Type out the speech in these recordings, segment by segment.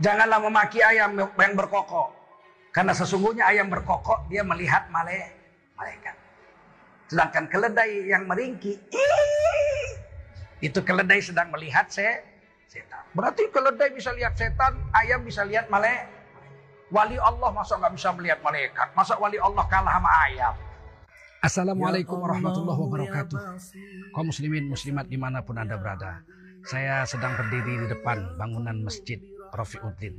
Janganlah memaki ayam yang berkokok. Karena sesungguhnya ayam berkokok dia melihat malaikat. Sedangkan keledai yang meringki, itu keledai sedang melihat se setan. Berarti keledai bisa lihat setan, ayam bisa lihat male. Wali Allah masa nggak bisa melihat malaikat? Masa wali Allah kalah sama ayam? Assalamualaikum warahmatullahi wabarakatuh. Kaum muslimin muslimat di mana pun anda berada. Saya sedang berdiri di depan bangunan masjid Rafiuddin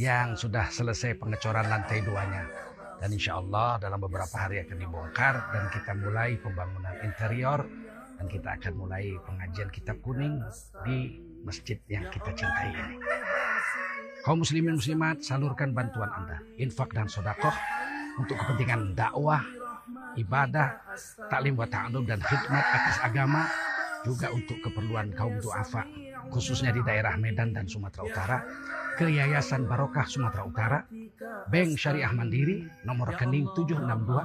yang sudah selesai pengecoran lantai duanya. Dan insya Allah dalam beberapa hari akan dibongkar dan kita mulai pembangunan interior dan kita akan mulai pengajian kitab kuning di masjid yang kita cintai ini. Kaum muslimin muslimat salurkan bantuan Anda, infak dan sodakoh untuk kepentingan dakwah, ibadah, taklim wa ta'alum dan khidmat atas agama juga untuk keperluan kaum duafa khususnya di daerah Medan dan Sumatera Utara ke Yayasan Barokah Sumatera Utara, Bank Syariah Mandiri, nomor rekening 762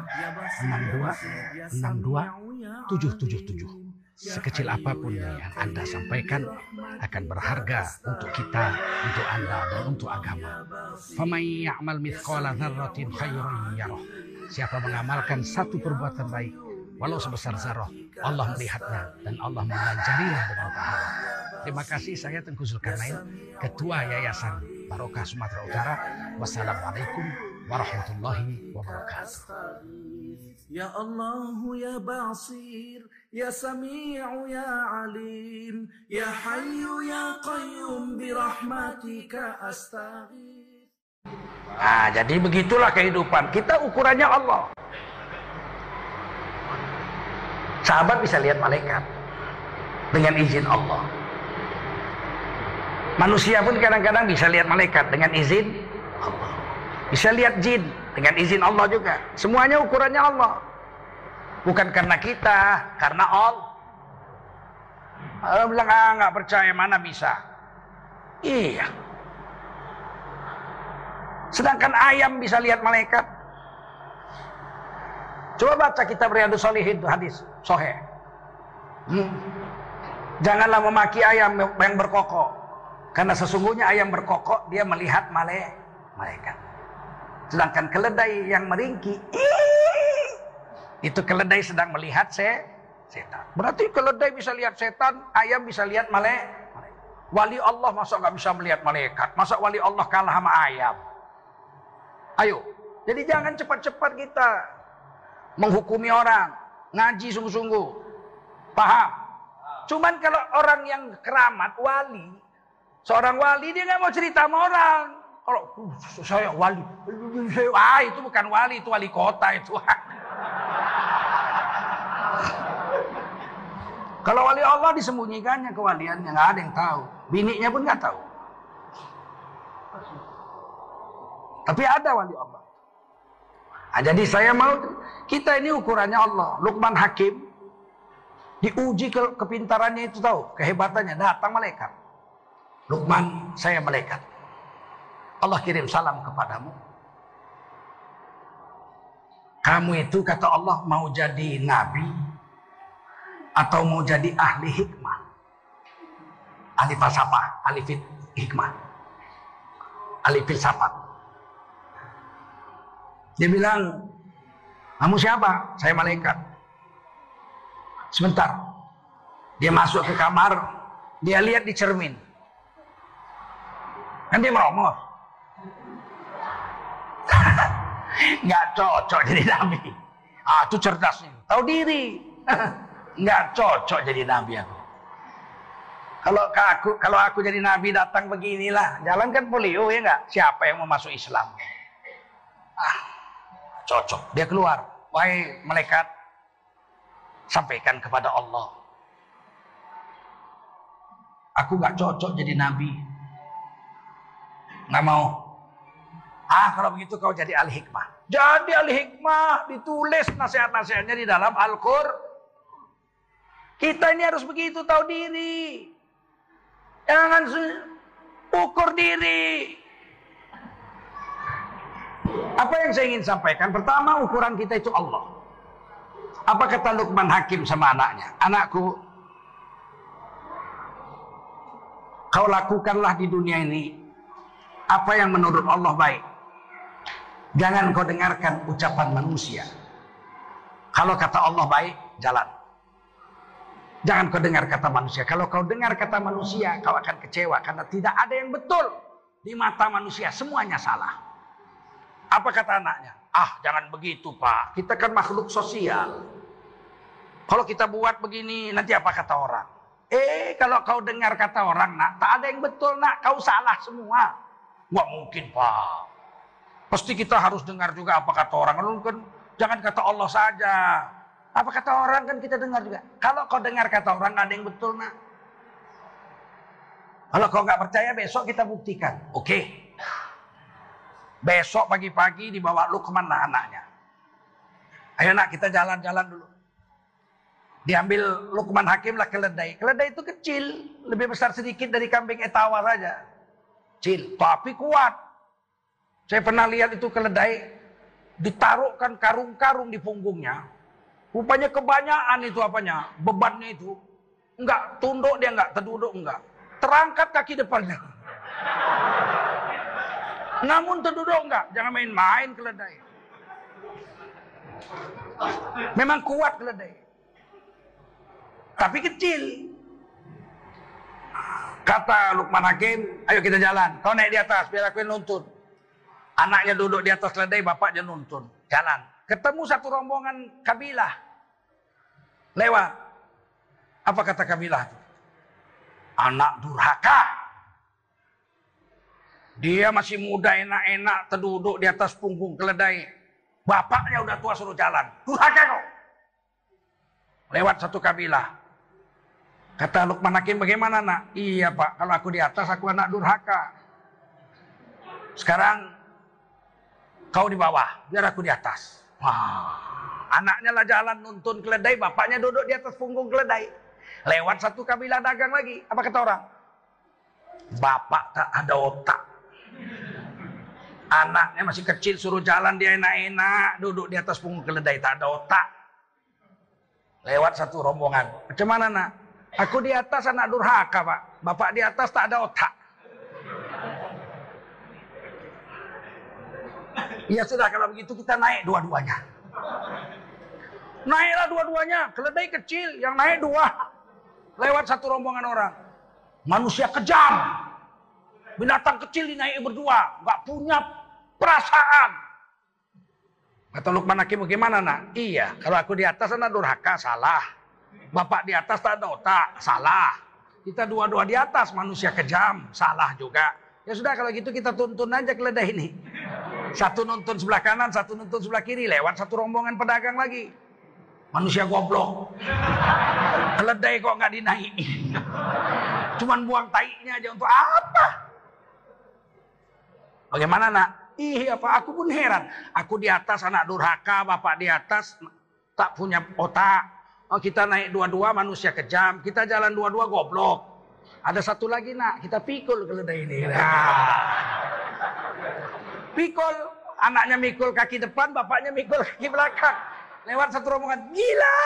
62 62 777. Sekecil apa pun yang Anda sampaikan akan berharga untuk kita, untuk Anda dan untuk agama. Siapa mengamalkan satu perbuatan baik walau sebesar zarah, Allah melihatnya dan Allah mengajarinya dengan pahala. Terima kasih saya Tengku Zulkarnain, Ketua Yayasan Barokah Sumatera Utara. Wassalamualaikum warahmatullahi wabarakatuh. Ya Allah ya Basir Ya Sami'u ya Alim Ya Hayyu ya Qayyum Birahmatika astaghith Nah, jadi begitulah kehidupan. Kita ukurannya Allah. Sahabat bisa lihat malaikat dengan izin Allah. Manusia pun kadang-kadang bisa lihat malaikat dengan izin Allah. Bisa lihat jin dengan izin Allah juga. Semuanya ukurannya Allah. Bukan karena kita, karena Allah. Allah bilang, ah nggak percaya mana bisa. Iya. Sedangkan ayam bisa lihat malaikat. Coba baca kitab Riyadus Solihin hadis sohe. Hmm. Janganlah memaki ayam yang berkokok. Karena sesungguhnya ayam berkokok dia melihat male malaikat. Sedangkan keledai yang meringki, itu keledai sedang melihat se setan. Berarti keledai bisa lihat setan, ayam bisa lihat male. Wali Allah masa nggak bisa melihat malaikat? Masa wali Allah kalah sama ayam? Ayo, jadi jangan cepat-cepat kita menghukumi orang, ngaji sungguh-sungguh, paham? Cuman kalau orang yang keramat, wali, seorang wali dia nggak mau cerita sama orang. Kalau uh, saya wali, ah itu bukan wali, itu wali kota itu. Kalau wali Allah disembunyikannya kewaliannya, nggak ada yang tahu. Bininya pun nggak tahu. Tapi ada wali Allah. Nah, jadi saya mau kita ini ukurannya Allah. Lukman Hakim diuji ke kepintarannya itu tahu, kehebatannya datang malaikat. Lukman, saya malaikat. Allah kirim salam kepadamu. Kamu itu kata Allah mau jadi nabi atau mau jadi ahli hikmah. Ahli falsafah, ahli hikmah. Ahli filsafat. Dia bilang, kamu siapa? Saya malaikat. Sebentar. Dia masuk ke kamar, dia lihat di cermin. Kan dia. Nggak cocok jadi nabi. Ah, itu cerdasnya. Tahu diri. Nggak cocok jadi nabi aku. Kalau aku kalau aku jadi nabi datang beginilah, jalan kan polio ya nggak? Siapa yang mau masuk Islam? Ah, cocok. Dia keluar. Wahai malaikat, sampaikan kepada Allah. Aku nggak cocok jadi nabi. Nggak mau. Ah, kalau begitu kau jadi ahli hikmah. Jadi ahli hikmah, ditulis nasihat-nasihatnya di dalam Al-Qur. Kita ini harus begitu tahu diri. Jangan ukur diri. Apa yang saya ingin sampaikan? Pertama, ukuran kita itu Allah. Apa kata Luqman Hakim sama anaknya? Anakku, kau lakukanlah di dunia ini apa yang menurut Allah baik. Jangan kau dengarkan ucapan manusia. Kalau kata Allah baik, jalan. Jangan kau dengar kata manusia. Kalau kau dengar kata manusia, kau akan kecewa karena tidak ada yang betul di mata manusia. Semuanya salah. Apa kata anaknya? Ah, jangan begitu, Pak. Kita kan makhluk sosial. Kalau kita buat begini, nanti apa kata orang? Eh, kalau kau dengar kata orang, nak, tak ada yang betul, nak. Kau salah semua. Wah, mungkin, Pak. Pasti kita harus dengar juga apa kata orang. Kan jangan kata Allah saja. Apa kata orang kan kita dengar juga. Kalau kau dengar kata orang, ada yang betul, nak. Kalau kau nggak percaya, besok kita buktikan. Oke. Okay. Besok pagi-pagi dibawa lu ke mana anaknya? Ayo nak kita jalan-jalan dulu. Diambil Lukman Hakim lah keledai. Keledai itu kecil, lebih besar sedikit dari kambing etawa saja. Kecil, tapi kuat. Saya pernah lihat itu keledai ditaruhkan karung-karung di punggungnya. Rupanya kebanyakan itu apanya, bebannya itu. Enggak, tunduk dia enggak, terduduk enggak. Terangkat kaki depannya. Namun terduduk enggak, jangan main-main keledai. Memang kuat keledai. Tapi kecil. Kata Lukman Hakim, ayo kita jalan. Kau naik di atas, biar aku yang nuntun. Anaknya duduk di atas keledai, bapaknya nuntun. Jalan. Ketemu satu rombongan kabilah. Lewat. Apa kata kabilah itu? Anak durhaka. Dia masih muda enak-enak terduduk di atas punggung keledai. Bapaknya udah tua suruh jalan. Durhaka kau. Lewat satu kabilah. Kata Lukman Hakim bagaimana nak? Iya pak, kalau aku di atas aku anak durhaka. Sekarang kau di bawah, biar aku di atas. Wah, anaknya lah jalan nuntun keledai, bapaknya duduk di atas punggung keledai. Lewat satu kabilah dagang lagi. Apa kata orang? Bapak tak ada otak. Anaknya masih kecil suruh jalan dia enak-enak. Duduk di atas punggung keledai tak ada otak. Lewat satu rombongan. Macam mana nak? Aku di atas anak durhaka pak. Bapak di atas tak ada otak. Ya sudah kalau begitu kita naik dua-duanya. Naiklah dua-duanya. Keledai kecil yang naik dua. Lewat satu rombongan orang. Manusia kejam. Binatang kecil dinaiki berdua. Gak punya perasaan. Kata Lukman Hakim bagaimana nak? Iya, kalau aku di atas anak durhaka salah. Bapak di atas tak ada otak, salah. Kita dua-dua di atas manusia kejam, salah juga. Ya sudah kalau gitu kita tuntun aja keledai ini. Satu nuntun sebelah kanan, satu nuntun sebelah kiri. Lewat satu rombongan pedagang lagi. Manusia goblok. Keledai kok nggak dinaiki. Cuman buang tainya aja untuk apa? Bagaimana nak? Ih apa aku pun heran. Aku di atas anak durhaka, bapak di atas tak punya otak. Oh, kita naik dua-dua manusia kejam, kita jalan dua-dua goblok. Ada satu lagi nak, kita pikul keledai ini. Nah. Pikul, anaknya mikul kaki depan, bapaknya mikul kaki belakang. Lewat satu rombongan, gila.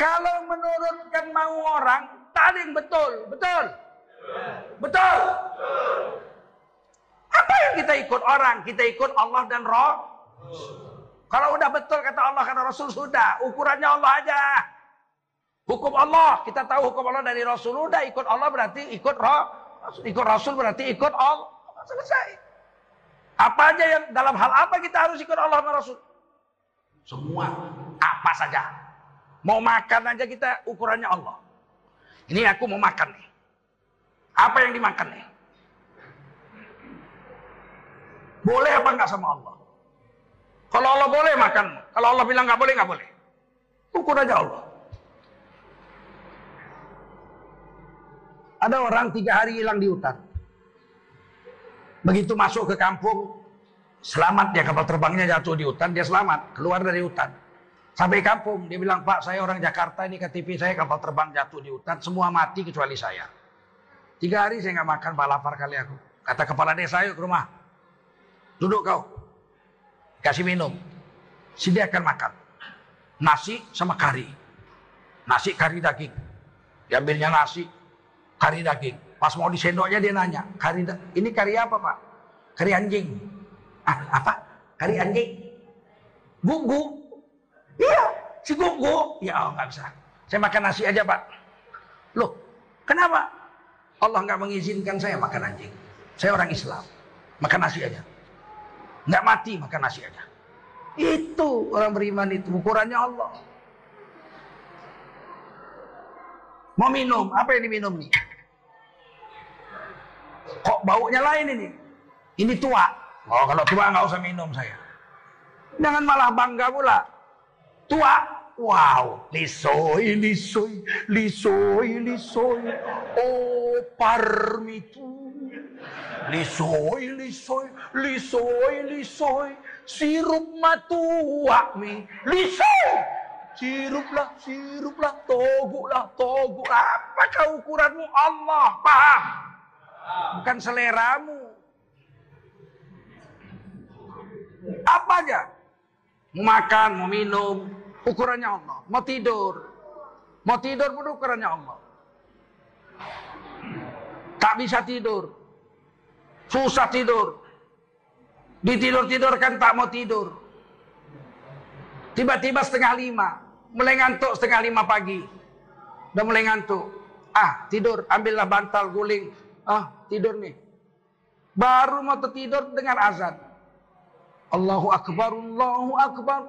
Kalau menurutkan mau orang, yang betul, betul. Betul. Apa yang kita ikut orang? Kita ikut Allah dan Roh. Kalau udah betul kata Allah kata Rasul sudah, ukurannya Allah aja. Hukum Allah, kita tahu hukum Allah dari Rasul udah ikut Allah berarti ikut Roh, ikut Rasul berarti ikut Allah. Selesai. Apa aja yang dalam hal apa kita harus ikut Allah dan Rasul? Semua, apa saja. Mau makan aja kita ukurannya Allah. Ini aku mau makan nih. Apa yang dimakan nih? Boleh apa enggak sama Allah? Kalau Allah boleh makan, kalau Allah bilang nggak boleh nggak boleh. Ukur aja Allah. Ada orang tiga hari hilang di hutan. Begitu masuk ke kampung, selamat dia kapal terbangnya jatuh di hutan, dia selamat keluar dari hutan. Sampai kampung, dia bilang Pak saya orang Jakarta ini KTP saya kapal terbang jatuh di hutan, semua mati kecuali saya. Tiga hari saya nggak makan, pak lapar kali aku. Kata kepala desa ayo ke rumah. Duduk kau. Kasih minum. Sediakan makan. Nasi sama kari. Nasi kari daging. Diambilnya nasi. Kari daging. Pas mau disendoknya dia nanya, kari ini kari apa pak? Kari anjing. Ah, apa? Kari anjing. Gugu. Iya, si gugu. Ya oh, nggak bisa. Saya makan nasi aja pak. Loh, kenapa? Allah nggak mengizinkan saya makan anjing. Saya orang Islam. Makan nasi aja. Nggak mati makan nasi aja. Itu orang beriman itu ukurannya Allah. Mau minum, apa yang diminum nih? Kok baunya lain ini? Ini tua. Oh kalau tua nggak usah minum saya. Jangan malah bangga pula. Tua, wow, lisoi, lisoi, lisoi, lisoi. Oh parmitu. Lisoi, lisoi, lisoi, lisoi. Sirup matua mi. Lisoi. Siruplah, siruplah, toguklah, toguk. Apakah ukuranmu Allah? Paham? Bukan seleramu. Apa aja? Mau makan, mau minum, ukurannya Allah. Mau tidur, mau tidur pun ukurannya Allah. Tak bisa tidur, susah tidur. Ditidur-tidurkan tak mau tidur. Tiba-tiba setengah lima, mulai ngantuk setengah lima pagi. Udah mulai ngantuk. Ah, tidur, ambillah bantal guling. Ah, tidur nih. Baru mau tertidur dengar azan. Allahu Akbar, Allahu Akbar.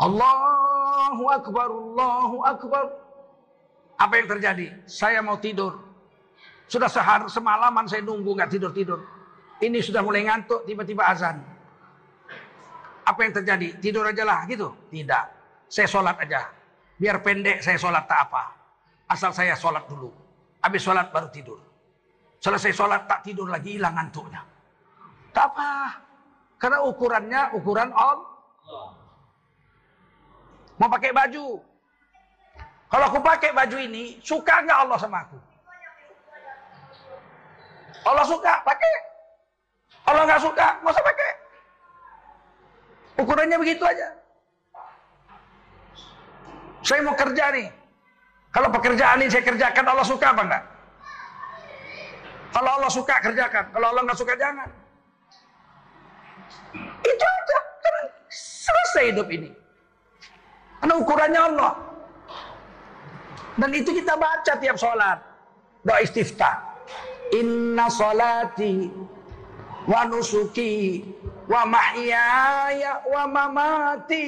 Allahu Akbar, Allahu Akbar. Apa yang terjadi? Saya mau tidur. Sudah sehar semalaman saya nunggu nggak tidur-tidur. Ini sudah mulai ngantuk, tiba-tiba azan. Apa yang terjadi? Tidur aja lah gitu? Tidak. Saya sholat aja. Biar pendek saya sholat tak apa. Asal saya sholat dulu. Habis sholat baru tidur. Selesai sholat tak tidur lagi hilang ngantuknya. Tak apa. Karena ukurannya ukuran Allah. Mau pakai baju. Kalau aku pakai baju ini, suka nggak Allah sama aku? Allah suka, pakai. Allah nggak suka, nggak usah pakai. Ukurannya begitu aja. Saya mau kerja nih. Kalau pekerjaan ini saya kerjakan, Allah suka apa enggak? Kalau Allah suka, kerjakan. Kalau Allah nggak suka, jangan. Itu aja. Selesai hidup ini. Karena ukurannya Allah. Dan itu kita baca tiap sholat. Doa istiftah. Inna salati wa nusuki wa mahyaya wa mamati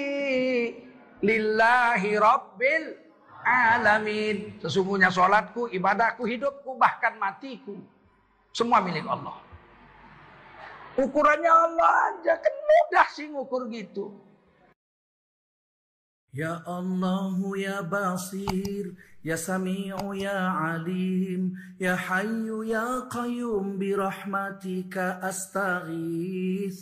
lillahi rabbil alamin. Sesungguhnya sholatku, ibadahku, hidupku, bahkan matiku. Semua milik Allah. Ukurannya Allah aja. Kan mudah sih ngukur gitu. Ya Allah ya Basir Ya Sami'u ya Alim Ya Hayyu ya Qayyum Birahmatika astaghith